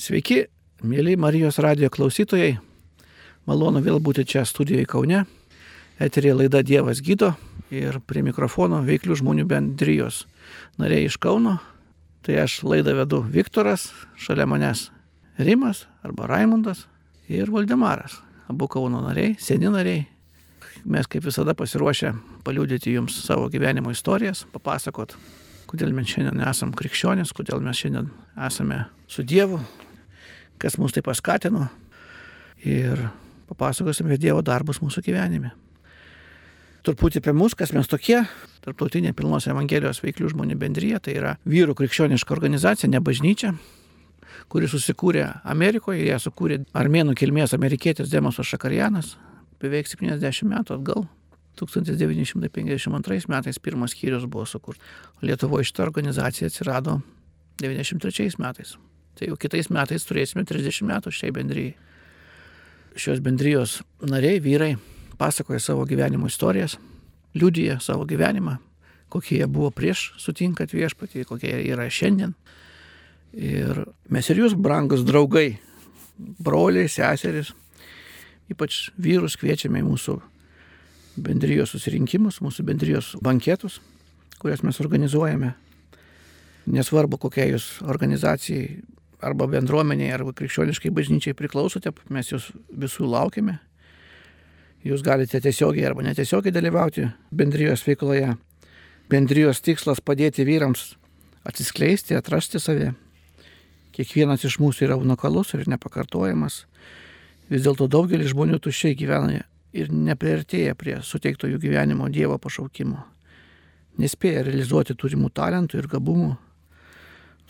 Sveiki, mėly Marijos radio klausytojai. Malonu vėl būti čia studijoje Kaune. Eterė laida Dievas gydo ir prie mikrofono veiklių žmonių bendrijos nariai iš Kauno. Tai aš laidą vedu Viktoras, šalia manęs Rimas arba Raimundas ir Valdemaras. Abu Kauno nariai, seni nariai. Mes kaip visada pasiruošę paliūdyti jums savo gyvenimo istorijas, papasakot, kodėl mes šiandien esame krikščionys, kodėl mes šiandien esame su Dievu, kas mus tai paskatino ir papasakosime Dievo darbus mūsų gyvenime. Truputį apie mus, kas mes tokie, Tarptautinė Pilnos Evangelijos veiklių žmonių bendryje, tai yra vyrų krikščioniška organizacija, ne bažnyčia, kuri susikūrė Amerikoje, ją sukūrė armėnų kilmės amerikietis Demosas Šakarianas, beveik 70 metų atgal. 1952 metais pirmas skyrius buvo sukurtas. Lietuvoje šita organizacija atsirado 93 metais. Tai jau kitais metais turėsime 30 metų šiai bendryjai. Šios bendrijos nariai, vyrai, pasakoja savo gyvenimo istorijas, liudyja savo gyvenimą, kokie jie buvo prieš sutinkat viešpatį, kokie jie yra šiandien. Ir mes ir jūs, brangus draugai, broliai, seserys, ypač vyrus kviečiame į mūsų bendrijos susirinkimus, mūsų bendrijos banketus, kurias mes organizuojame. Nesvarbu, kokia jūs organizacijai arba bendruomeniai, arba krikščioniškai bažnyčiai priklausote, mes jūs visų laukiame. Jūs galite tiesiogiai arba netiesiogiai dalyvauti bendrijos veikloje. Bendrijos tikslas padėti vyrams atsiskleisti, atrasti save. Kiekvienas iš mūsų yra unikalus ir nepakartojamas. Vis dėlto daugelis žmonių tuščiai gyvena ir nepriartėja prie suteikto jų gyvenimo Dievo pašaukimo. Nespėja realizuoti turimų talentų ir gabumų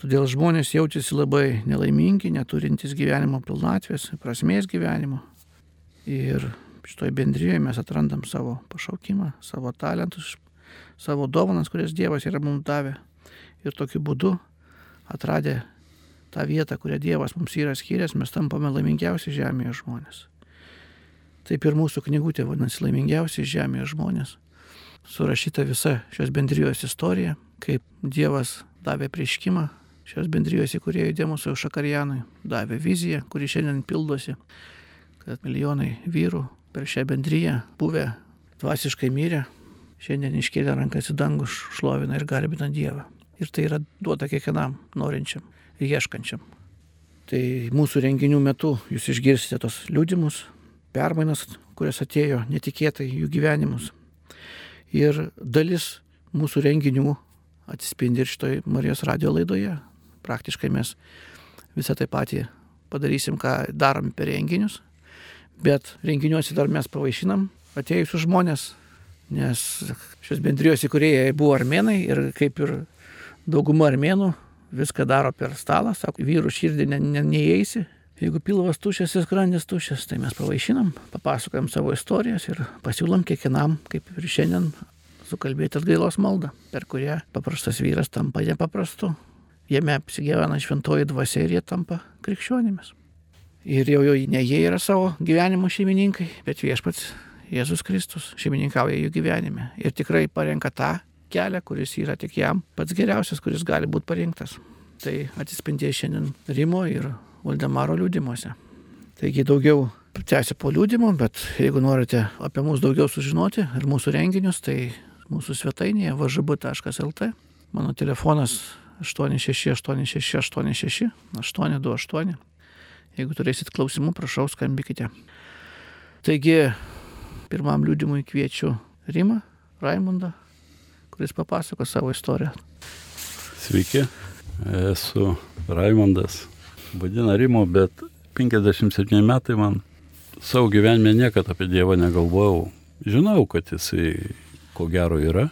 Todėl žmonės jaučiasi labai nelaimingi, neturintys gyvenimo pilnatvės, prasmės gyvenimo. Ir šitoje bendryje mes atrandam savo pašaukimą, savo talentus, savo dovanas, kurias Dievas yra mums davę. Ir tokiu būdu atradę tą vietą, kurią Dievas mums yra skyręs, mes tampame laimingiausi žemėje žmonės. Taip ir mūsų knygutė vadinasi laimingiausi žemėje žmonės. Surašyta visa šios bendrijos istorija, kaip Dievas davė prieškimą šios bendrijos įkūrėjui Demusui Šakarijanui davė viziją, kuri šiandien pildosi, kad milijonai vyrų per šią bendryją buvę dvasiškai mirę, šiandien iškėlė rankas į dangų, šlovina ir garbina Dievą. Ir tai yra duota kiekvienam norinčiam ir ieškančiam. Tai mūsų renginių metu jūs išgirsite tos liūdimus, permainas, kurios atėjo netikėtai jų gyvenimus. Ir dalis mūsų renginių atsispindi ir šitoj Marijos radio laidoje praktiškai mes visą tai patį padarysim, ką darom per renginius, bet renginiuose dar mes pavaišinam atėjusius žmonės, nes šios bendrijos įkūrėjai buvo armenai ir kaip ir dauguma armenų viską daro per stalą, sako, vyrų širdį ne, ne, neįeisi. Jeigu pilvas tuščias ir skrandis tuščias, tai mes pavaišinam, papasakojam savo istorijas ir pasiūlom kiekvienam, kaip ir šiandien, sukalbėti atgailos maldą, per kurią paprastas vyras tampa nepaprastu jame apsigyvena šventoji dvasia ir jie tampa krikščionimis. Ir jau, jau ne jie yra savo gyvenimo šeimininkai, bet viešpats Jėzus Kristus šeimininkauja jų gyvenime. Ir tikrai parenka tą kelią, kuris yra tik jam pats geriausias, kuris gali būti parinktas. Tai atsispindėjo šiandien Rimo ir Valdemaro liūdimuose. Taigi daugiau tęsia po liūdimo, bet jeigu norite apie mus daugiau sužinoti ir mūsų renginius, tai mūsų svetainėje važb.lt. Mano telefonas 868686 828. Jeigu turėsit klausimų, prašau, skambykite. Taigi, pirmam liūdimui kviečiu Rimą, Raimundą, kuris papasako savo istoriją. Sveiki, esu Raimundas. Vadina Rimo, bet 57 metai man savo gyvenime niekada apie Dievą negalvojau. Žinau, kad jisai ko gero yra,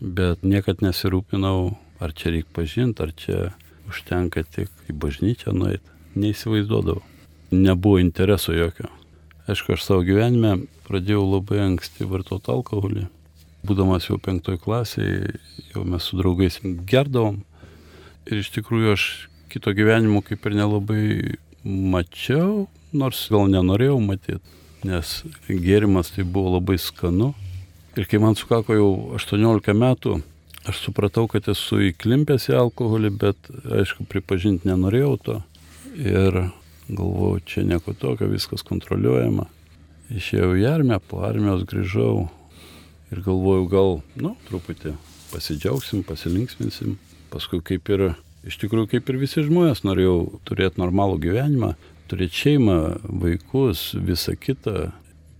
bet niekad nesirūpinau ar čia reikia pažinti, ar čia užtenka tik į bažnyčią nueiti. Neįsivaizduodavau. Nebuvo intereso jokio. Aišku, aš savo gyvenime pradėjau labai anksti vartoti alkoholį. Būdamas jau penktoj klasėje, jau mes su draugais gerdavom. Ir iš tikrųjų aš kito gyvenimo kaip ir nelabai mačiau, nors gal nenorėjau matyti, nes gėrimas tai buvo labai skanu. Ir kai man sukako jau 18 metų, Aš supratau, kad esu įklimpęs į alkoholį, bet aišku, pripažinti nenorėjau to. ir galvojau, čia nieko tokio, viskas kontroliuojama. Išėjau į armiją, po armijos grįžau ir galvojau, gal, nu, truputį pasidžiaugsim, pasilinksminsim. Paskui kaip ir, iš tikrųjų, kaip ir visi žmonės, norėjau turėti normalų gyvenimą, turėti šeimą, vaikus, visą kitą.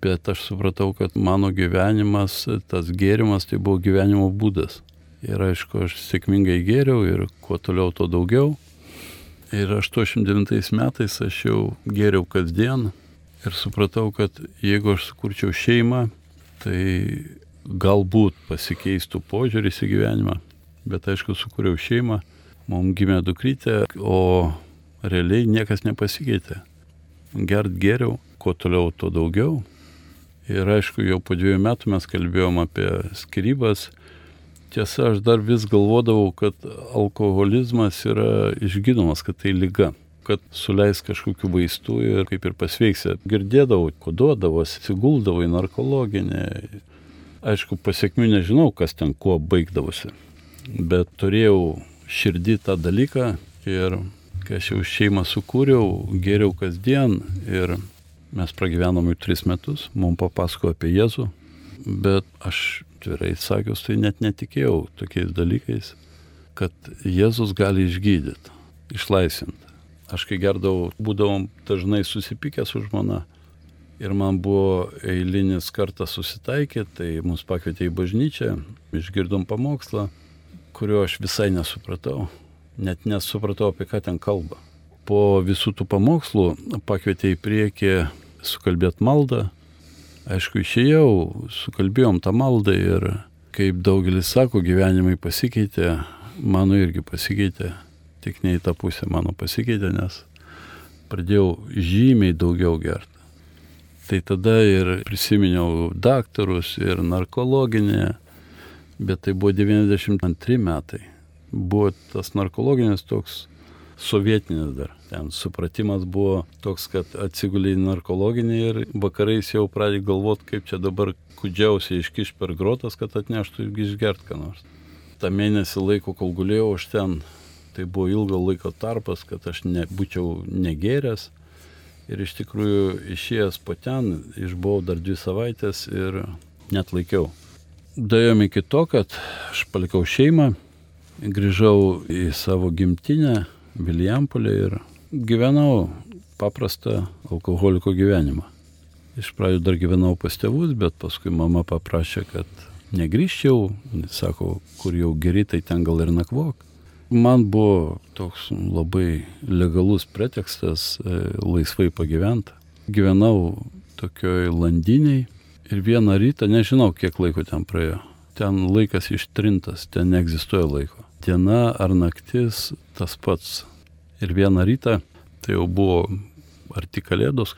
Bet aš supratau, kad mano gyvenimas, tas gėrimas, tai buvo gyvenimo būdas. Ir aišku, aš sėkmingai gėriau ir kuo toliau, tuo daugiau. Ir 89 metais aš jau gėriau kasdien ir supratau, kad jeigu aš sukurčiau šeimą, tai galbūt pasikeistų požiūris į gyvenimą. Bet aišku, sukūriau šeimą, mums gimė dukrytė, o realiai niekas nepasikeitė. Gert geriau, kuo toliau, tuo daugiau. Ir aišku, jau po dviejų metų mes kalbėjom apie skirybas. Tiesa, aš dar vis galvodavau, kad alkoholizmas yra išgydomas, kad tai lyga kad suleis kažkokių vaistų ir kaip ir pasveiksi. Girdėdavau, koduodavosi, siguldavau į narkologinę. Aišku, pasiekmių nežinau, kas ten kuo baigdavosi. Bet turėjau širdį tą dalyką ir kai aš jau šeimą sukūriau, geriau kasdien ir mes pragyvenom jau tris metus, mums papasako apie Jėzų, bet aš tvirai sakius, tai net netikėjau tokiais dalykais, kad Jėzus gali išgydyti, išlaisvinti. Aš kai gerdavau, būdavom dažnai susipykę su žmona ir man buvo eilinis kartas susitaikyti, tai mus pakvietė į bažnyčią, išgirdom pamokslą, kurio aš visai nesupratau, net nesupratau, apie ką ten kalba. Po visų tų pamokslų pakvietė į priekį sukalbėti maldą. Aišku, išėjau, sukalbėjom tą maldą ir kaip daugelis sako, gyvenimai pasikeitė, mano irgi pasikeitė tik ne į tą pusę mano pasikeitė, nes pradėjau žymiai daugiau gerti. Tai tada ir prisiminiau daktarus ir narkologinę, bet tai buvo 92 metai. Buvo tas narkologinis toks sovietinis dar. Ten supratimas buvo toks, kad atsigulė į narkologinį ir vakarais jau pradėjai galvoti, kaip čia dabar kudžiausiai iškiš per grotas, kad atneštų išgert ką nors. Ta mėnesį laiko, kol gulėjau, aš ten tai buvo ilgo laiko tarpas, kad aš nebūčiau negeręs. Ir iš tikrųjų išėjęs po ten, išbuvau dar dvi savaitės ir net laikiau. Dajom iki to, kad aš palikau šeimą, grįžau į savo gimtinę, Vilijampolę ir gyvenau paprastą alkoholiko gyvenimą. Iš pradžių dar gyvenau pas tėvus, bet paskui mama paprašė, kad negrįžčiau, sako, kur jau geri, tai ten gal ir nakvok. Man buvo toks labai legalus pretekstas e, laisvai pagyventi. Gyvenau tokioj landiniai ir vieną rytą, nežinau kiek laiko ten praėjo, ten laikas ištrintas, ten neegzistuoja laiko. Diena ar naktis tas pats. Ir vieną rytą, tai jau buvo arti kalėdos,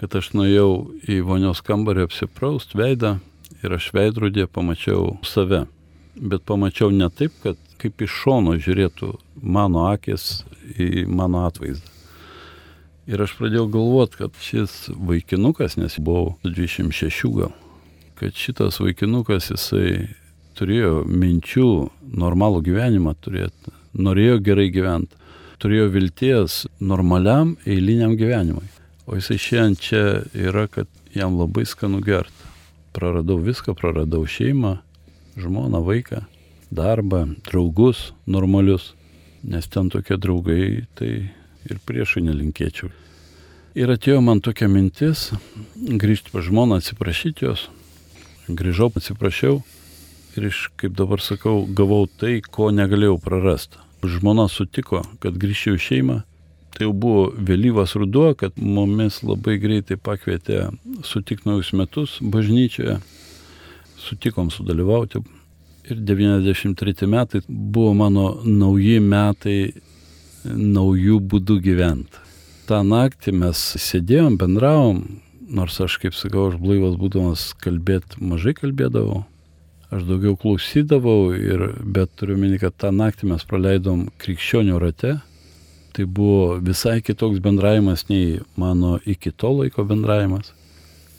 kad aš nuėjau į vonios kambarį apsipraust veidą ir aš veidrodėje pamačiau save. Bet pamačiau ne taip, kad kaip iš šono žiūrėtų mano akis į mano atvaizdą. Ir aš pradėjau galvoti, kad šis vaikinukas, nes buvau 26 gal, kad šitas vaikinukas jisai turėjo minčių normalų gyvenimą turėti, norėjo gerai gyventi, turėjo vilties normaliam eiliniam gyvenimui. O jisai šiandien čia yra, kad jam labai skanu gerti. Praradau viską, praradau šeimą, žmoną, vaiką darbą, draugus normalius, nes ten tokie draugai, tai ir priešai nelinkėčiau. Ir atėjo man tokia mintis grįžti pa žmoną, atsiprašyti jos. Grįžau, atsiprašiau ir iš, kaip dabar sakau, gavau tai, ko negalėjau prarasti. Žmona sutiko, kad grįžčiau į šeimą. Tai jau buvo vėlyvas ruduo, kad mumis labai greitai pakvietė sutikti naujus metus bažnyčioje. Sutikom sudalyvauti ir 93 metai buvo mano nauji metai naujų būdų gyventi. Ta naktį mes sėdėjom, bendravom, nors aš, kaip sakau, aš blaivas būdamas kalbėti mažai kalbėdavau. Aš daugiau klausydavau, ir, bet turiu meni, kad tą naktį mes praleidom krikščionių rate. Tai buvo visai kitoks bendravimas nei mano iki to laiko bendravimas.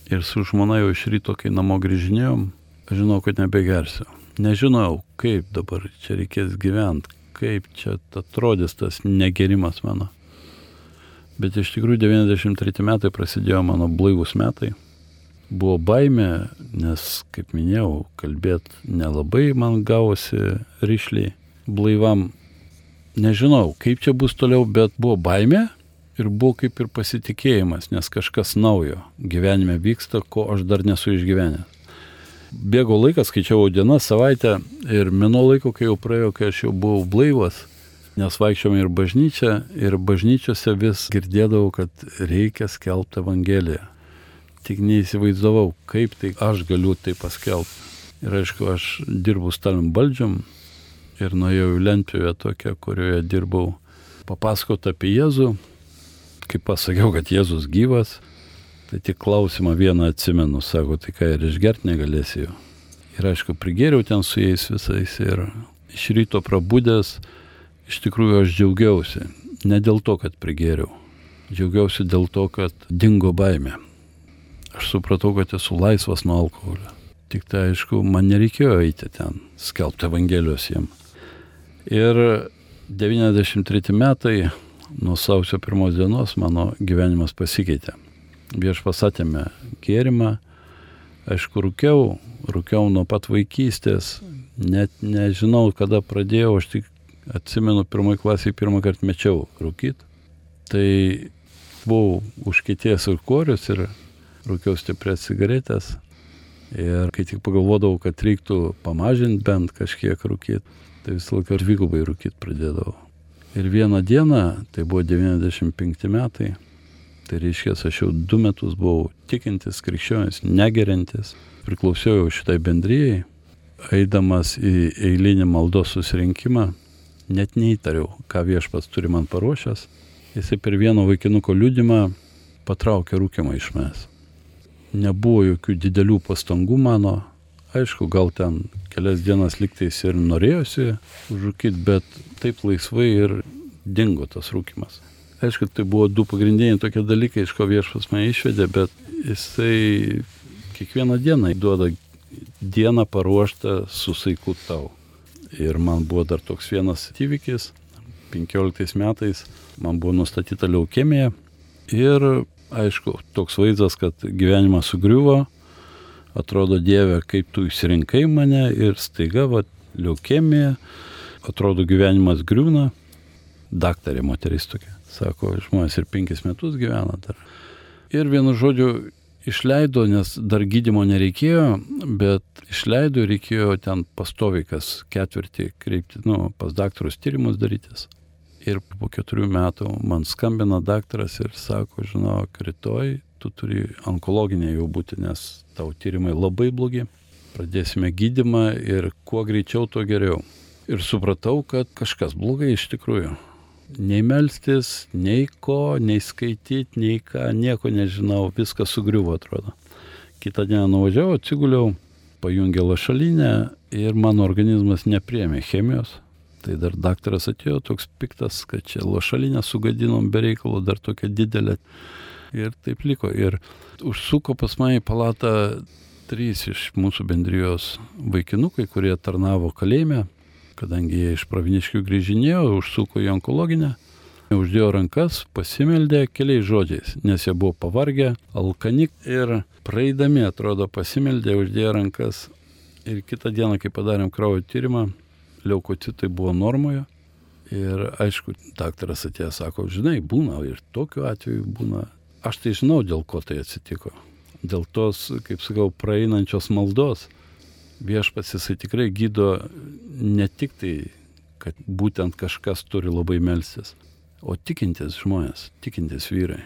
Ir su žmona jau iš ryto, kai namo grįžinėjom, aš žinau, kad nebegersiu nežinojau, kaip dabar čia reikės gyventi, kaip čia atrodys tas negerimas mano. Bet iš tikrųjų 93 metai prasidėjo mano blaivus metai. Buvo baime, nes, kaip minėjau, kalbėti nelabai man gavosi ryšliai blaivam. Nežinau, kaip čia bus toliau, bet buvo baime ir buvo kaip ir pasitikėjimas, nes kažkas naujo gyvenime vyksta, ko aš dar nesu išgyvenęs. Bėgo laikas, skaičiavau dienas, savaitę ir mino laiko, kai jau praėjo, kai aš jau buvau blaivas, nes vaikščiom ir bažnyčią, ir bažnyčiose vis girdėdavau, kad reikia skelbti Evangeliją. Tik neįsivaizdavau, kaip tai aš galiu tai paskelbti. Ir aišku, aš dirbu Stalin valdžiam ir nuėjau į Lentpjūvę tokią, kurioje dirbau papasakot apie Jėzų. Kai pasakiau, kad Jėzus gyvas, tai tik klausimą vieną atsimenu, sako, tai ką ir išgerti negalėsi jo. Ir aišku, prigėriau ten su jais visais ir iš ryto prabudęs iš tikrųjų aš džiaugiausi. Ne dėl to, kad prigėriau. Džiaugiausi dėl to, kad dingo baime. Aš supratau, kad esu laisvas nuo alkoholio. Tik tai aišku, man nereikėjo eiti ten, skelbti Evangelijos jiem. Ir 93 metai, nuo sausio pirmos dienos, mano gyvenimas pasikeitė. Viešpas atėmė gėrimą, aišku, rūkiau, rūkiau nuo pat vaikystės, net nežinau, kada pradėjau, aš tik atsimenu, pirmoji klasėje pirmą kartą mečiau rūkyt. Tai buvau užkėtėjęs alkorius ir rūkiau stiprias cigaretės. Ir kai tik pagalvodavau, kad reiktų pamažinti bent kažkiek rūkyti, tai visą laiką dvigubai rūkyti pradėdavau. Ir vieną dieną, tai buvo 95 metai, tai reiškia, aš jau du metus buvau tikintis, krikščionis, negerintis, priklausiau šitai bendryjai, eidamas į eilinį maldos susirinkimą, net neįtariau, ką viešpats turi man paruošęs. Jisai per vieno vaikinuko liūdimą patraukė rūkimą iš mes. Nebuvo jokių didelių pastangų mano. Aišku, gal ten kelias dienas liktais ir norėjosi užrūkyti, bet taip laisvai ir dingo tas rūkimas. Aišku, tai buvo du pagrindiniai tokie dalykai, iš ko viešpas mane išvedė, bet jisai kiekvieną dieną duoda dieną paruoštą su saiku tau. Ir man buvo dar toks vienas įvykis. 15 metais man buvo nustatyta leukemija. Ir aišku, toks vaizdas, kad gyvenimas sugriuvo. Atrodo, Dieve, kaip tu išsirinkai mane ir staiga, va, leukemija. Atrodo, gyvenimas griūna. Daktarė moteris tokia. Sako, žmonės ir penkis metus gyvena dar. Ir vienu žodžiu, išleido, nes dar gydimo nereikėjo, bet išleido ir reikėjo ten pastoviai kas ketvirtį kreipti, nu, pas daktarus tyrimus darytis. Ir po keturių metų man skambina daktaras ir sako, žinok, rytoj tu turi onkologinė jau būti, nes tau tyrimai labai blogi. Pradėsime gydimą ir kuo greičiau, tuo geriau. Ir supratau, kad kažkas blogai iš tikrųjų nei melstis, nei ko, nei skaityti, nei ką, nieko nežinau, viskas sugriuvo atrodo. Kitą dieną nuvažiavau, atsiguliau, pajungė lašalinę ir mano organizmas nepriemė chemijos. Tai dar daktaras atėjo toks piktas, kad čia lašalinę sugadinom be reikalo, dar tokia didelė. Ir taip liko. Ir užsuko pas mane į palatą trys iš mūsų bendrijos vaikinukai, kurie tarnavo kalėjime kadangi jie iš praviniškių grįžinėjo, užsuko į onkologinę, uždėjo rankas, pasimeldė keliais žodžiais, nes jie buvo pavargę, alkani ir praeidami, atrodo, pasimeldė, uždėjo rankas ir kitą dieną, kai padarėm kraujo tyrimą, leukocitai buvo normoje. Ir aišku, daktaras atėjo, sako, žinai, būna ir tokiu atveju būna. Aš tai žinau, dėl ko tai atsitiko. Dėl tos, kaip sakau, praeinančios maldos viešpats jisai tikrai gydo ne tik tai, kad būtent kažkas turi labai melstis, o tikintis žmonės, tikintis vyrai.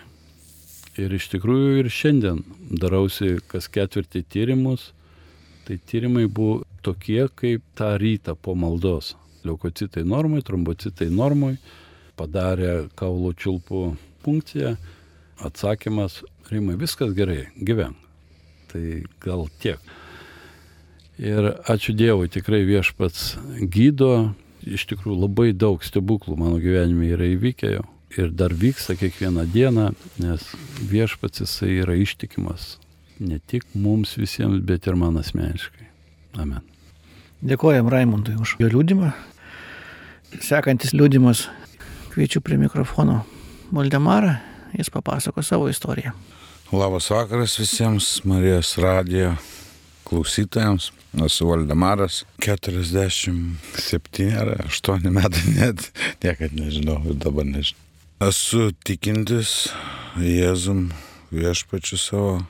Ir iš tikrųjų ir šiandien darausi kas ketvirtį tyrimus, tai tyrimai buvo tokie kaip tą rytą po maldos. Leukocitai normai, trombocitai normai, padarė kaulo čiulpų punkciją, atsakymas, Rimai, viskas gerai, gyvenk. Tai gal tiek. Ir ačiū Dievui, tikrai viešpats gydo, iš tikrųjų labai daug stebuklų mano gyvenime yra įvykę jau. Ir dar vyksta kiekvieną dieną, nes viešpats jisai yra ištikimas ne tik mums visiems, bet ir man asmeniškai. Amen. Dėkojam Raimondui už jo liūdimą. Sekantis liūdimas, kviečiu prie mikrofono Moldemarą, jis papasako savo istoriją. Labas vakaras visiems Marijos radijo klausytojams. Esu Valdemaras, 47 ar 8 metai net, niekad nežinau ir dabar nežinau. Esu tikintis Jėzum viešpačiu savo,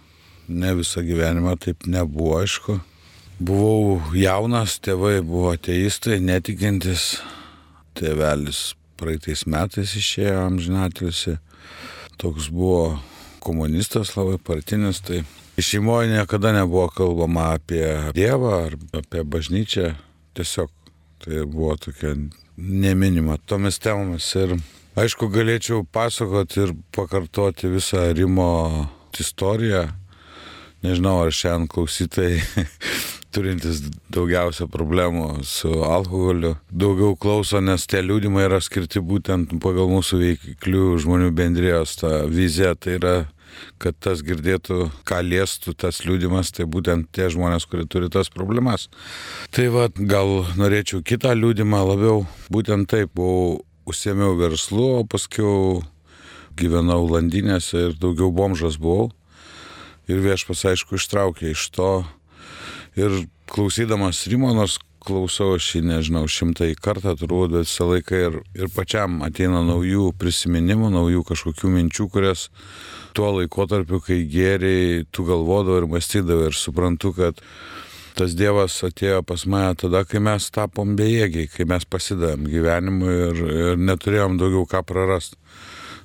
ne visą gyvenimą taip nebuvo aišku. Buvau jaunas, tėvai buvo ateistai, netikintis, tėvelis praeitais metais išėjo amžinatliusi, toks buvo komunistas labai partinis, tai šeimoje niekada nebuvo kalbama apie Dievą ar apie bažnyčią, tiesiog tai buvo tokia neminima tomis temomis. Ir aišku, galėčiau pasakoti ir pakartoti visą Rimo istoriją. Nežinau, ar šiandien klausytai turintis daugiausia problemų su alkoholiu, daugiau klauso, nes tie liūdimai yra skirti būtent pagal mūsų veiklių žmonių bendrijos tą viziją. Tai yra, kad tas girdėtų, ką liestų tas liūdimas, tai būtent tie žmonės, kurie turi tas problemas. Tai vad, gal norėčiau kitą liūdimą labiau, būtent taip, buvau užsiemiau verslu, o paskui gyvenau landinėse ir daugiau bomžas buvau. Ir viešpas, aišku, ištraukė iš to Ir klausydamas Rimo, nors klausau aš jį, nežinau, šimtai kartą turbūt, visą laiką ir, ir pačiam ateina naujų prisiminimų, naujų kažkokių minčių, kurias tuo laikotarpiu, kai geriai, tu galvodavai ir mąstydavai ir suprantu, kad tas Dievas atėjo pas mane tada, kai mes tapom bejėgiai, kai mes pasidavėm gyvenimui ir, ir neturėjom daugiau ką prarasti.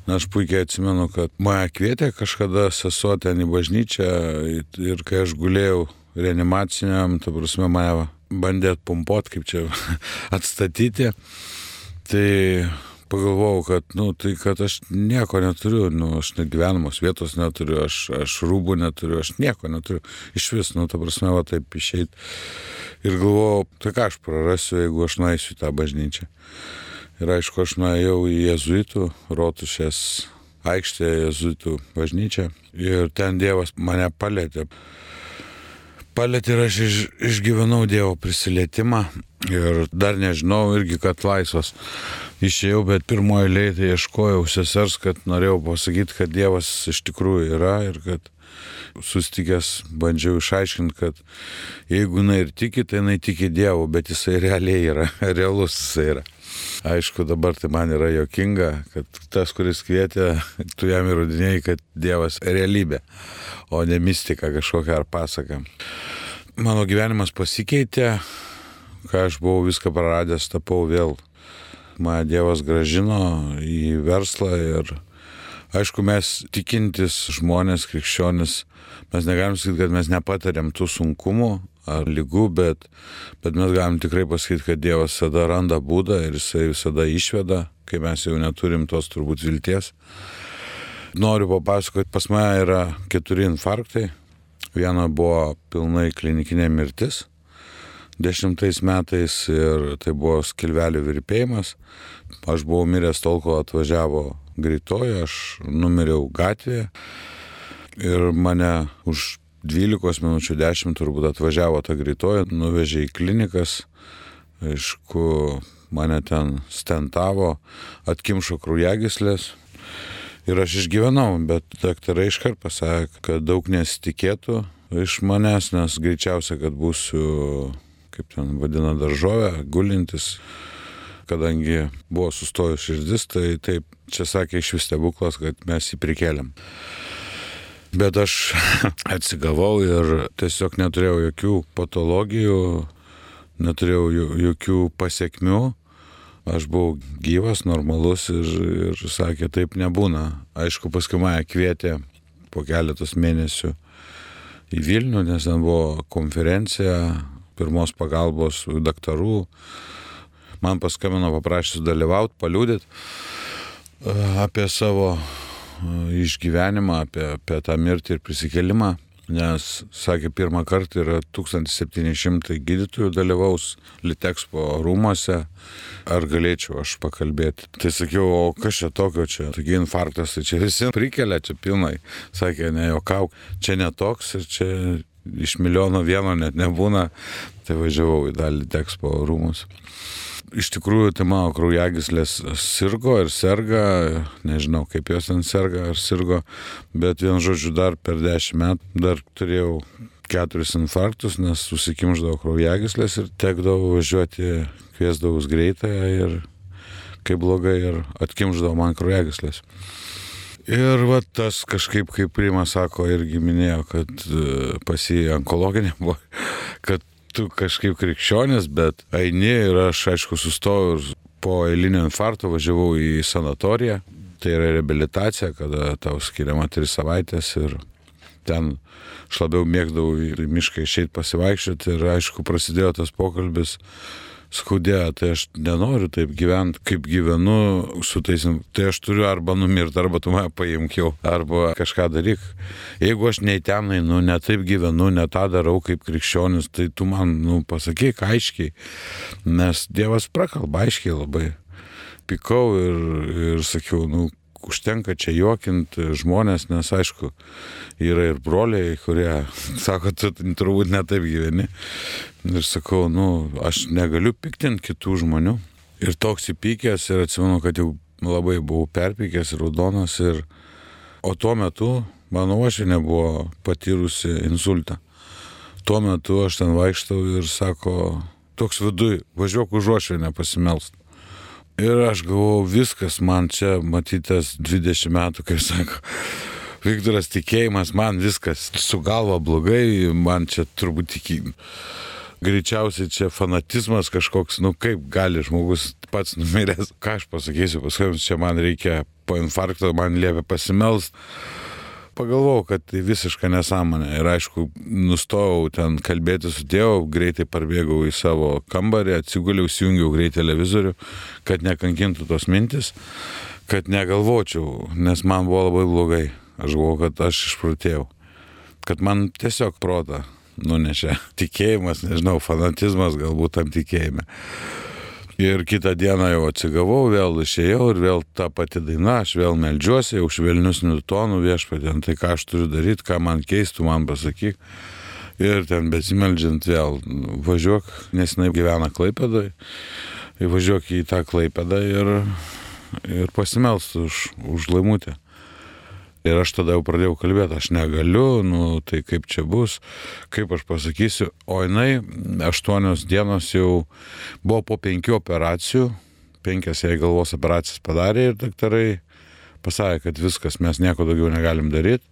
Na, aš puikiai atsimenu, kad mane kvietė kažkada sesuo ten į bažnyčią ir kai aš gulėjau reanimaciniam, ta prasme, mane bandė atpumpuot, kaip čia atstatyti. Tai pagalvojau, kad, nu, tai kad aš nieko neturiu, nu, aš net gyvenamos vietos neturiu, aš, aš rūbų neturiu, aš nieko neturiu. Iš vis, nu, ta prasme, va taip išeit. Ir galvojau, tai ką aš prarasiu, jeigu aš nueisiu į tą bažnyčią. Ir aišku, aš nuėjau į Jėzuitų, Rotušės aikštę, Jėzuitų bažnyčią. Ir ten Dievas mane palėtė palėtė ir aš iš, išgyvenau Dievo prisilietimą ir dar nežinau irgi, kad laisvas išėjau, bet pirmoji eilėje tai ieškojau sesers, kad norėjau pasakyti, kad Dievas iš tikrųjų yra ir kad sustikęs bandžiau išaiškinti, kad jeigu jinai ir tiki, tai jinai tiki Dievu, bet jisai realiai yra, realus jisai yra. Aišku, dabar tai man yra jokinga, kad tas, kuris kvietė, tu jam įrodinėjai, kad Dievas realybė, o ne mistika kažkokia ar pasaka. Mano gyvenimas pasikeitė, kai aš buvau viską praradęs, tapau vėl. Mane Dievas gražino į verslą ir aišku, mes tikintis žmonės, krikščionis, mes negalim sakyti, kad mes nepatariam tų sunkumų, ar lygų, bet, bet mes galim tikrai pasakyti, kad Dievas visada randa būdą ir jisai visada išveda, kai mes jau neturim tos turbūt vilties. Noriu papasakoti, pas mane yra keturi infarktai. Viena buvo pilnai klinikinė mirtis. Dešimtais metais ir tai buvo skilvelių virpėjimas. Aš buvau miręs tol, kol atvažiavo greitoji, aš numiriau gatvėje ir mane už 12 minučių 10 turbūt atvažiavo ta greitoji, nuvežė į klinikas, aišku, mane ten stentavo, atkimšo kraujagyslės. Ir aš išgyvenau, bet daktarai iškart pasakė, kad daug nesitikėtų iš manęs, nes greičiausia, kad būsiu, kaip ten vadina, daržovė, gulintis, kadangi buvo sustojus širdis, tai taip, čia sakė iš vis stebuklas, kad mes jį prikeliam. Bet aš atsigavau ir tiesiog neturėjau jokių patologijų, neturėjau jokių pasiekmių. Aš buvau gyvas, normalus ir, ir sakė, taip nebūna. Aišku, paskui mane kvietė po keletos mėnesių į Vilnių, nes ten buvo konferencija pirmos pagalbos daktarų. Man paskambino paprašęs dalyvauti, paliūdėti apie savo išgyvenimą, apie, apie tą mirtį ir prisikelimą, nes, sakė, pirmą kartą yra 1700 gydytojų dalyvaus Litexpo rūmose, ar galėčiau aš pakalbėti. Tai sakiau, o kas čia tokio čia, taigi infarktas, tai čia visi prikelia, čia pilnai. Sakė, ne jokauk, čia netoks ir čia iš milijono vieno net nebūna. Tai važiavau į dalį Litexpo rūmus. Iš tikrųjų tai mano kraujagyslės sirgo ir serga, nežinau kaip jos ten serga ar sirgo, bet vien žodžiu dar per dešimt metų dar turėjau keturis infarktus, nes susikimždavo kraujagyslės ir tekdavo važiuoti, kviesdavus greitąją ir kaip blogai ir atkimždavo man kraujagyslės. Ir va tas kažkaip, kaip Prima sako, irgi minėjo, kad e, pasi onkologinė buvo, kad tu kažkaip krikščionis, bet eini ir aš aišku sustojau ir po eilinio infarkto važiavau į sanatoriją. Tai yra rehabilitacija, kada tau skiriama tris savaitės ir ten aš labiau mėgdavau į mišką išeiti pasivaikščioti ir aišku prasidėjo tas pokalbis skaudėjo, tai aš nenoriu taip gyventi, kaip gyvenu su tais, tai aš turiu arba numirti, arba tu mane paimk jau, arba kažką daryk. Jeigu aš nei ten einu, ne taip gyvenu, ne tą darau kaip krikščionis, tai tu man, nu, pasakyk aiškiai, nes Dievas prakalba aiškiai labai. Pikau ir, ir sakiau, nu, užtenka čia juokinti žmonės, nes aišku, yra ir broliai, kurie sako, tu turbūt netaip gyveni. Ir sakau, nu, aš negaliu piktinti kitų žmonių. Ir toks įpykęs ir atsimenu, kad jau labai buvau perpykęs ir raudonas. Ir... O tuo metu mano uošinė buvo patyrusi insultą. Tuo metu aš ten vaikštau ir sako, toks viduj, važiuok už uošinę pasimelst. Ir aš galvojau, viskas man čia matytas 20 metų, kaip sako. Viktoras tikėjimas, man viskas su galva blogai, man čia turbūt tik greičiausiai čia fanatizmas kažkoks, nu kaip gali žmogus pats numiręs, ką aš pasakysiu, paskui čia man reikia po infarkto, man liepia pasimelst pagalvojau, kad tai visiška nesąmonė. Ir aišku, nustojau ten kalbėti su tėvu, greitai parbėgau į savo kambarį, atsiguliau, įjungiau greitai televizorių, kad nekankintų tos mintis, kad negalvočiau, nes man buvo labai blogai. Aš galvoju, kad aš išprotėjau. Kad man tiesiog protą nunešė tikėjimas, nežinau, fanatizmas galbūt tam tikėjime. Ir kitą dieną jau atsigavau, vėl išėjau ir vėl ta pati daina, aš vėl melžiuosi, jau švelniusnių tonų viešpatė, tai ką aš turiu daryti, ką man keistų, man pasakyk. Ir ten besimeldžiant vėl važiuok, nes jinai gyvena Klaipėdai, važiuok į tą Klaipėdą ir, ir pasimelst už, už laimutę. Ir aš tada jau pradėjau kalbėti, aš negaliu, nu tai kaip čia bus, kaip aš pasakysiu. O jinai aštuonios dienos jau buvo po penkių operacijų, penkias jai galvos operacijas padarė ir daktarai pasakė, kad viskas, mes nieko daugiau negalim daryti.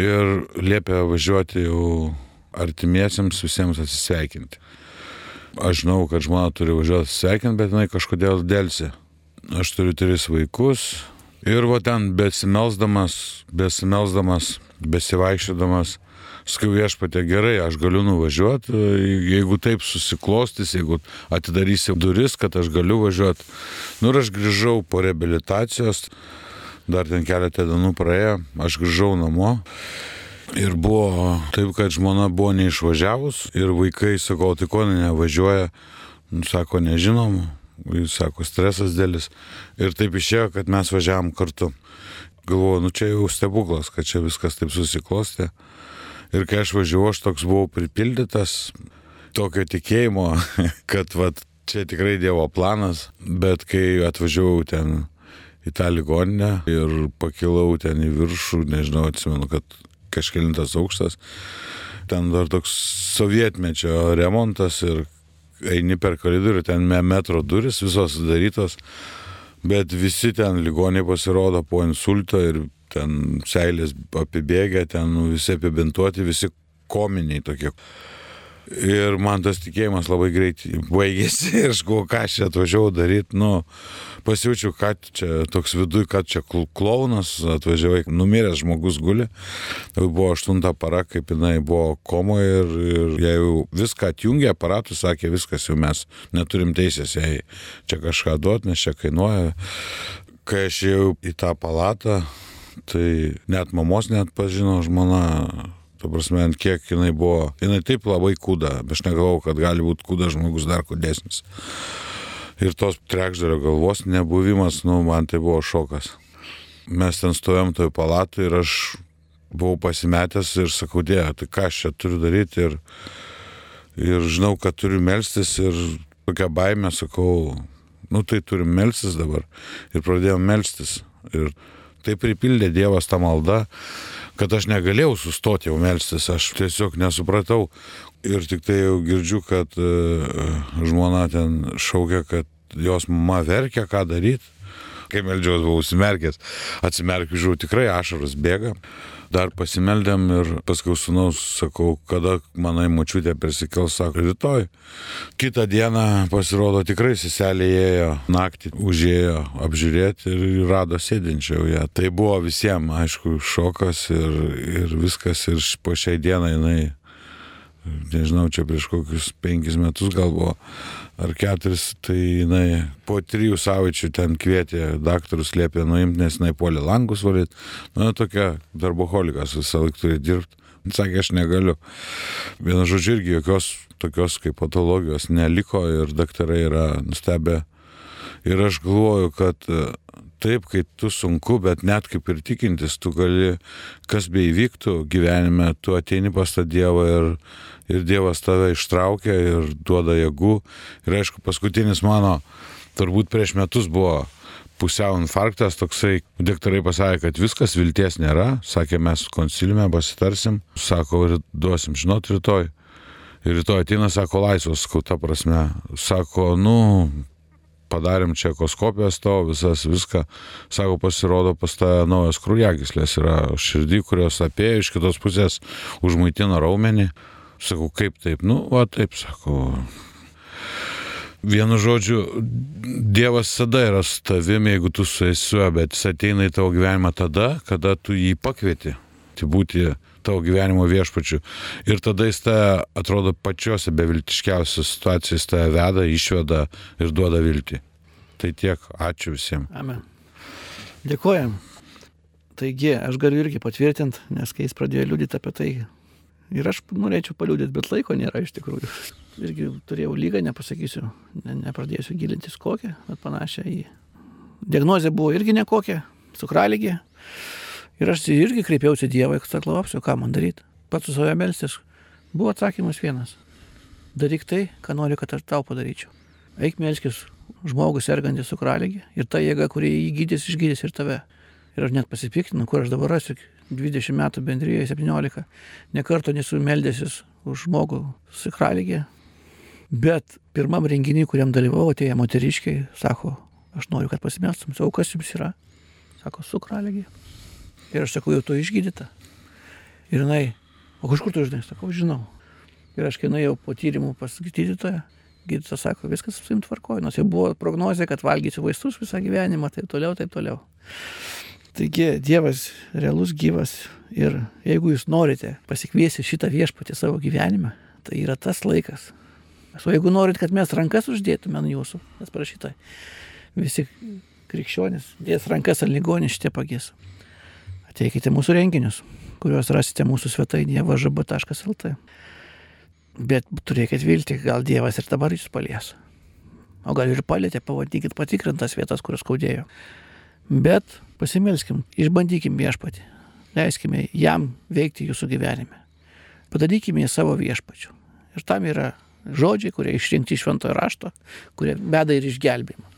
Ir liepė važiuoti jau artimiesiems visiems atsisveikinti. Aš žinau, kad žmona turi važiuoti atsisveikinti, bet jinai kažkodėl dėlsi. Aš turiu tris vaikus, Ir va ten besimelsdamas, besimelsdamas, besivaikščiodamas, sakau viešpatė gerai, aš galiu nuvažiuoti, jeigu taip susiklostys, jeigu atidarysi duris, kad aš galiu važiuoti. Nu ir aš grįžau po rehabilitacijos, dar ten keletą dienų praėjo, aš grįžau namo. Ir buvo taip, kad žmona buvo neišvažiavus ir vaikai, sakau, tai ko nevažiuoja, nu, sako, nežinom, Jis sako, stresas dėlis. Ir taip išėjo, kad mes važiavam kartu. Galvoju, nu čia jau stebuklas, kad čia viskas taip susiklostė. Ir kai aš važiavau, aš toks buvau pripildytas tokio tikėjimo, kad vat, čia tikrai Dievo planas, bet kai atvažiavau ten į tą ligoninę ir pakilau ten į viršų, nežinau, atsimenu, kad kažkelintas aukštas, ten dar toks sovietmečio remontas ir eini per koridorių, ten metro duris visos darytos, bet visi ten ligoniai pasirodo po insulto ir ten seilės apibėgę, ten nu, visi apibintuoti, visi kominiai tokie. Ir man tas tikėjimas labai greitai baigėsi ir aš galvoju, ką aš čia atvažiavau daryti, nu, pasijaučiau, kad čia toks viduj, kad čia klaunas, atvažiavai, numiręs žmogus guli, tai buvo aštunta para, kaip jinai buvo komoje ir, ir jie jau viską atjungė, aparatų sakė, viskas jau mes neturim teisės jai čia kažką duoti, nes čia kainuoja. Kai aš ėjau į tą palatą, tai net mamos net pažino žmona Tu prasme, ant kiek jinai buvo, jinai taip labai kūda, aš negalvau, kad gali būti kūda žmogus dar kūdesnis. Ir tos trekždario galvos nebuvimas, nu, man tai buvo šokas. Mes ten stovėm toj palatui ir aš buvau pasimetęs ir sakau, dėja, tai ką aš čia turiu daryti ir, ir žinau, kad turiu melstis ir tokia baime, sakau, nu tai turim melstis dabar. Ir pradėjom melstis. Ir taip pripildė Dievas tą maldą, kad aš negalėjau sustoti jau melstis, aš tiesiog nesupratau. Ir tik tai jau girdžiu, kad uh, žmona ten šaukia, kad jos mama verkia, ką daryti. Kai meldžiaus buvau užsimerkęs, atsimerkiu, žiūriu, tikrai ašaros bėga. Dar pasimeldėm ir paskui sunaus sakau, kada manai mačiutė persikels, sako, rytoj. Kitą dieną pasirodo tikrai seselė ėjo, naktį užėjo apžiūrėti ir rado sėdinčiau ją. Tai buvo visiems, aišku, šokas ir, ir viskas ir po šiai dienai jinai nežinau, čia prieš kokius penkis metus gal buvo, ar keturis, tai jinai po trijų savaičių ten kvietė, daktarus liepė nuimti, nes jinai polė langus valyti. Nu, tokia darboholikas visą laiką turi dirbti. Sakė, aš negaliu. Vienu žodžiu, irgi jokios tokios kaip patologijos neliko ir daktarai yra nustebę. Ir aš galvoju, kad taip, kai tu sunku, bet net kaip ir tikintis, tu gali, kas beivyktų gyvenime, tu ateini pas tą Dievą ir, ir Dievas tave ištraukia ir duoda jėgų. Ir aišku, paskutinis mano, turbūt prieš metus buvo pusiau infarktas, toksai, daktarai pasakė, kad viskas, vilties nėra, sakė, mes konsiliume pasitarsim, sako, ir duosim žinot rytoj. Ir rytoj ateina, sako, laisvas, skau, ta prasme, sako, nu, padarėm čia ekoskopijas tavo, visas viską, sako, pasirodo pas tą naujas krūjagislės yra širdį, kurios apėjo iš kitos pusės užmaitina raumenį. Sakau, kaip taip? Nu, va taip, sakau. Vienu žodžiu, Dievas visada yra su tavimi, jeigu tu su esu, bet jis ateina į tavo gyvenimą tada, kada tu jį pakvieti. Tai būti tavo gyvenimo viešpačiu. Ir tada jis tą, atrodo, pačiose beviltiškiausiose situacijose tą veda, išveda ir duoda viltį. Tai tiek, ačiū visiems. Amen. Dėkojam. Taigi, aš galiu irgi patvirtinti, nes kai jis pradėjo liūdėti apie tai, ir aš norėčiau paliūdėti, bet laiko nėra iš tikrųjų. Irgi turėjau lygą, nepasakysiu, ne, nepradėsiu gilintis kokią, bet panašią į... Diagnozė buvo irgi nekokia, cukralygė. Ir aš irgi kreipiausi Dievą, kad saklausiu, ką man daryti. Pats su savimi melstis. Buvo atsakymas vienas. Daryk tai, ką nori, kad aš tau padaryčiau. Eik melskis žmogus sergantis cukralygį ir ta jėga, kuri jį gydys, išgydys ir tave. Ir aš net pasipiktinu, kur aš dabar rasiu 20 metų bendryje, 17. Nekarto nesu meldęsis už žmogų cukralygį. Bet pirmam renginiui, kuriam dalyvau, atėjo moteriškiai, sako, aš noriu, kad pasimelstum. Sakau, kas jums yra? Sako, cukralygį. Ir aš sakau, jau tu išgydyta. Ir jinai, o kažkur tu žinai, sakau, žinau. Ir aš kai nuėjau po tyrimų pas gydytoją, gydytojas sako, viskas su jums tvarkoja, nors jau buvo prognozija, kad valgysiu vaistus visą gyvenimą, taip toliau, taip toliau. Taigi Dievas realus gyvas ir jeigu jūs norite pasikviesti šitą viešpatį savo gyvenimą, tai yra tas laikas. O jeigu norit, kad mes rankas uždėtume ant jūsų, nes parašyta, visi krikščionis dės rankas ant ligonį šitie pagės. Ateikite mūsų renginius, kuriuos rasite mūsų svetainėje važab.lt. Bet turėkit viltį, gal Dievas ir dabar jūs palies. O gal ir palėtė, pavadykit patikrintas vietas, kurios skaudėjo. Bet pasimelskim, išbandykim viešpatį. Leiskime jam veikti jūsų gyvenime. Padarykime jį savo viešpačiu. Ir tam yra žodžiai, kurie išrinkti iš šventojo rašto, kurie veda ir išgelbėjimą.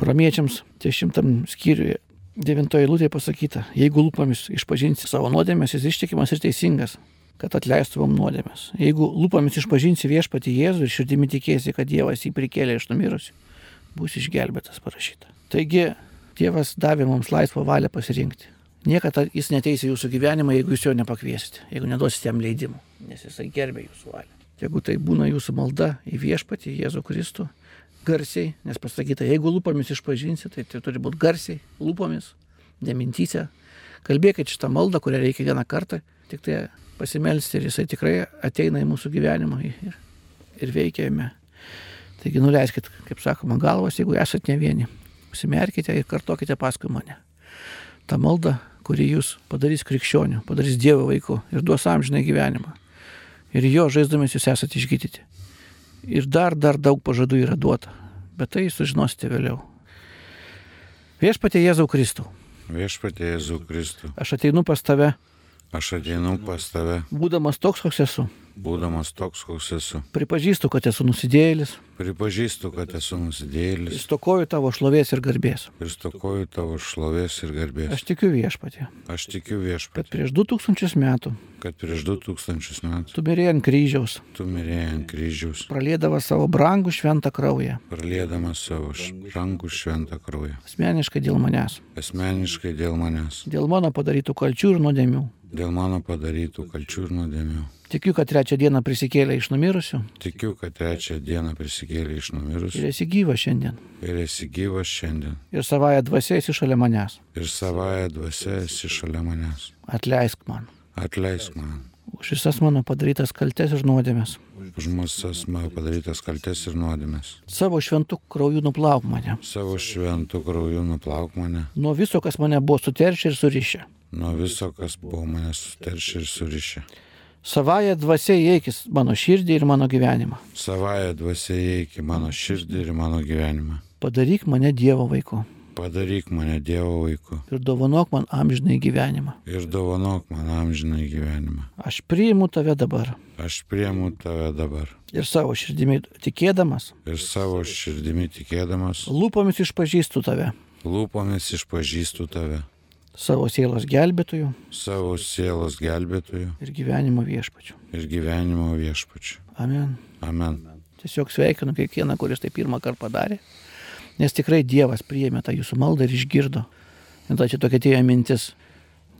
Romiečiams 10 skyriuje 9 eilutėje pasakyta, jeigu lūpomis išpažinsi savo nuodėmės, jis ištikimas ir teisingas, kad atleistumėm nuodėmės. Jeigu lūpomis išpažinsi viešpati Jėzų ir širdimi tikėsi, kad Dievas jį prikėlė iš numirusių, bus išgelbėtas parašyta. Taigi Dievas davė mums laisvą valią pasirinkti. Niekada jis neteis į jūsų gyvenimą, jeigu jūs jo nepakviesite, jeigu neduosite jam leidimų, nes jisai gerbė jūsų valią. Jeigu tai būna jūsų malda į viešpatį Jėzų Kristų, garsiai, nes pasakyta, jeigu lūpomis išpažinsi, tai tai turi būti garsiai, lūpomis, nemintyse. Kalbėkit šitą maldą, kurią reikia vieną kartą, tik tai pasimelsti ir jisai tikrai ateina į mūsų gyvenimą ir, ir veikia jame. Taigi nuleiskit, kaip sakoma, galvas, jeigu esate ne vieni. Užsimerkite ir kartokite paskui mane. Ta malda, kuri jūs padarys krikščionių, padarys Dievo vaikų ir duos amžinai gyvenimą. Ir jo žaizdomis jūs esate išgydyti. Ir dar, dar daug pažadų yra duota. Bet tai sužinosite vėliau. Viešpatie Jėzau Kristau. Viešpatie Jėzų Kristų, Aš ateinu pas tave, aš ateinu pas tave, būdamas toks, koks esu. Būdamas toks, koks esu. Pripažįstu, kad esu nusidėjėlis, Pripažįstu, kad esu nusidėjėlis stokoju tavo šlovės ir garbės. ir stokoju tavo šlovės ir garbės. Aš tikiu viešpatį, Aš tikiu kad viešpat, prieš 2000 metų kad prieš 2000 metų tu mirėjai ant kryžiaus, tu mirėjai ant kryžiaus, pralėdavas savo brangų šventą kraują, pralėdamas savo rankų šventą kraują. asmeniškai dėl manęs, Asmeniškai dėl manęs, dėl mano padarytų kalčių ir nuodėmių. Dėl mano padarytų kalčių ir nuodėmių. Tikiu, kad trečią dieną prisikėlė iš numirusių Tikiu, kad trečią dieną prisikėlė iš ir numirusių esi gyvas šiandien. ir esi gyvas šiandien. Ir savąją dvasę esi šalia manęs. Ir savoje dvasia esi šalia manęs. Atleisk man Atleisk man už visas mano padarytas kaltes ir nuodėmės. už mūsų mano padarytas kaltes ir nuodėmes. Savo šventų krauju nuplauk mane. Savo šventų krauju nuplauk mane Nuo viso, kas mane buvo suteršę ir surišę. Nuo viso, kas buvo mane suteršę ir surišę. Savąją dvasę įeikis mano širdį ir mano gyvenimą. Savoje dvasia įeik į mano širdį ir mano gyvenimą. Padaryk mane Dievo vaiku Padaryk mane Dievo vaiku ir dovanok man amžinai gyvenimą. ir dovanok man amžinai gyvenimą. Aš priimu tave dabar Aš priemu tave dabar ir savo širdimi tikėdamas, ir savo širdimi tikėdamas, lūpomis išpažįstu tave, lūpomis išpažįstu tave, savo sielos gelbėtojų savo sielos gelbėtoju ir gyvenimo viešpačiu. ir gyvenimo viešpačiu. Amen. Amen. Tiesiog sveikinu kiekvieną, kuris tai pirmą kartą padarė, nes tikrai Dievas priėmė tą jūsų maldą ir išgirdo. Ir tada čia tokia atėjo mintis,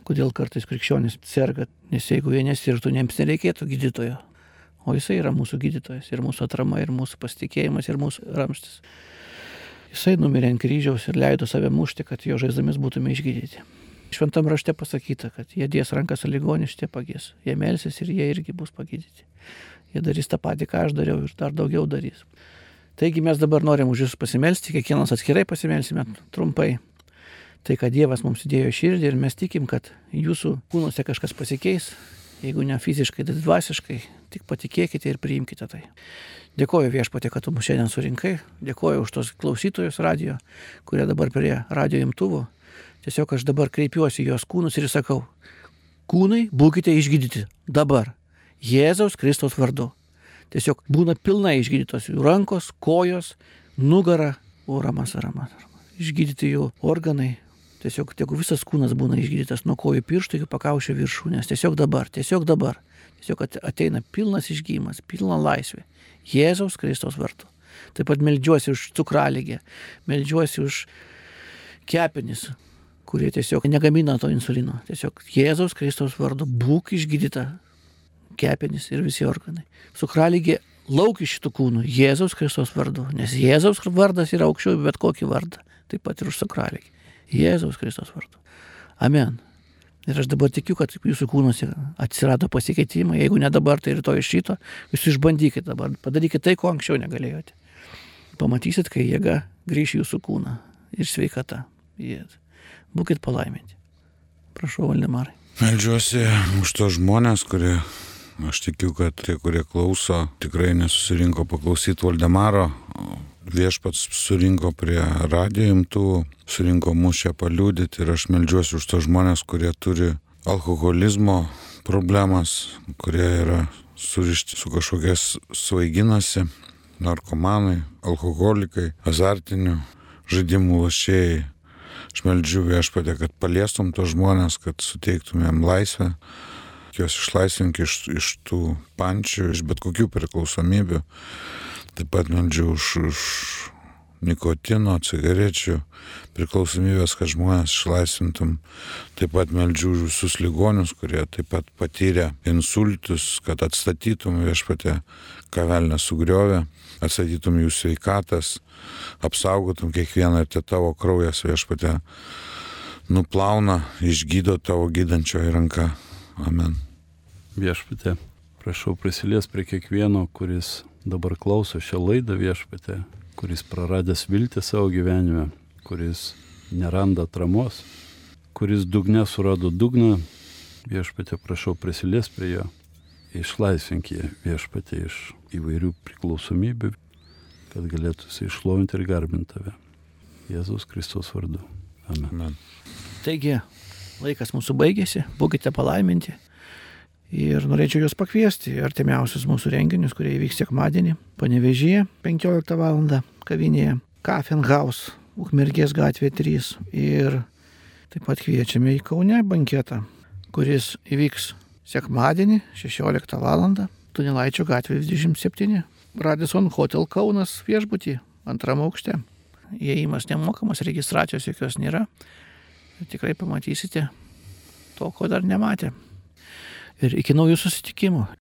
kodėl kartais krikščionys serga, nes jeigu jie nesirgtų, jiems nereikėtų gydytojo. O jisai yra mūsų gydytojas ir mūsų atrama, ir mūsų pasitikėjimas, ir mūsų ramstis. Jisai numirė ant kryžiaus ir leido save mušti, kad jo žaizdomis būtume išgydyti. Šventam rašte pasakyta, kad jie dės rankas ligonį, šitie pagės. Jie melsis ir jie irgi bus pagydyti. Jie darys tą patį, ką aš dariau ir dar daugiau darys. Taigi mes dabar norim už jūs pasimelsti, kiekvienas atskirai pasimelsime trumpai. Tai, kad Dievas mums įdėjo širdį ir mes tikim, kad jūsų kūnuose kažkas pasikeis, jeigu ne fiziškai, tai dvasiškai, tik patikėkite ir priimkite tai. Dėkoju viešpatė, kad tu mus šiandien surinkai, dėkoju už tos klausytojus radio, kurie dabar prie radio imtuvų. Tiesiog aš dabar kreipiuosi jos kūnus ir sakau, kūnai, būkite išgydyti dabar, Jėzaus Kristaus vardu. Tiesiog būna pilnai išgydytos jų rankos, kojos, nugara, o ramas, ramas, ramas. Išgydyti jų organai. Tiesiog tegu visas kūnas būna išgydytas nuo kojų pirštų iki pakaušio viršūnės. Tiesiog dabar, tiesiog dabar. Tiesiog at- ateina pilnas išgymas, pilna laisvė. Jėzaus Kristaus vardu. Taip pat melžiuosi už cukraligę, melžiuosi už kepenis, kurie tiesiog negamina to insulino. Tiesiog Jėzaus Kristaus vardu būk išgydyta kepenys ir visi organai. Cukraligė lauk iš šitų kūnų Jėzaus Kristaus vardu, nes Jėzaus vardas yra aukščiau bet kokį vardą, taip pat ir už cukraligį. Jėzaus Kristaus vardu. Amen. Ir aš dabar tikiu, kad jūsų kūnuose atsirado pasikeitimai, jeigu ne dabar, tai rytoj iš šito, jūs išbandykite dabar, padarykite tai, ko anksčiau negalėjote. Pamatysit, kai jėga grįš į jūsų kūną ir sveikata. Jėzus. Būkit palaiminti. Prašau, Valdemarai. Meldžiuosi už tos žmonės, kurie, aš tikiu, kad tie, kurie klauso, tikrai nesusirinko paklausyti Valdemaro. Viešpats surinko prie radio imtų, surinko mus čia paliūdyti ir aš meldžiuosi už tos žmonės, kurie turi alkoholizmo problemas, kurie yra surišti su kažkokias svaiginasi, narkomanai, alkoholikai, azartinių žaidimų lašėjai. Aš meldžiu viešpatę, kad paliestum tos žmonės, kad suteiktumėm laisvę, juos išlaisvink iš, iš tų pančių, iš bet kokių priklausomybių. Taip pat meldžiu už, už nikotino, cigarečių priklausomybės, kad žmonės išlaisvintum. Taip pat meldžiu už visus ligonius, kurie taip pat patyrė insultus, kad atstatytum viešpatę, ką velnė sugriovė, atstatytum jų sveikatas, apsaugotum kiekvieną ir te tavo kraujas viešpatę nuplauna, išgydo tavo gydančioji ranka. Amen. Viešpatė, prašau prisilies prie kiekvieno, kuris dabar klauso šią laidą viešpatė, kuris praradęs viltį savo gyvenime, kuris neranda atramos, kuris dugne surado dugną, viešpatė, prašau prisilies prie jo, išlaisvink jį viešpatė iš įvairių priklausomybių, kad galėtų jisai išlovinti ir garbinti tave. Jėzus Kristus vardu. Amen. Amen. Taigi, laikas mūsų baigėsi, būkite palaiminti Ir norėčiau juos pakviesti į artimiausius mūsų renginius, kurie įvyks sekmadienį, panevežyje 15 val. Kavinėje, Kafenhaus, Ukmergės gatvė 3. Ir taip pat kviečiame į Kaune banketą, kuris įvyks sekmadienį 16 val. Tunelaičio gatvė 27. Radison Hotel Kaunas viešbutį antram aukšte. Įėjimas nemokamas, registracijos jokios nėra. Tikrai pamatysite to, ko dar nematė. Ir iki naujų susitikimų.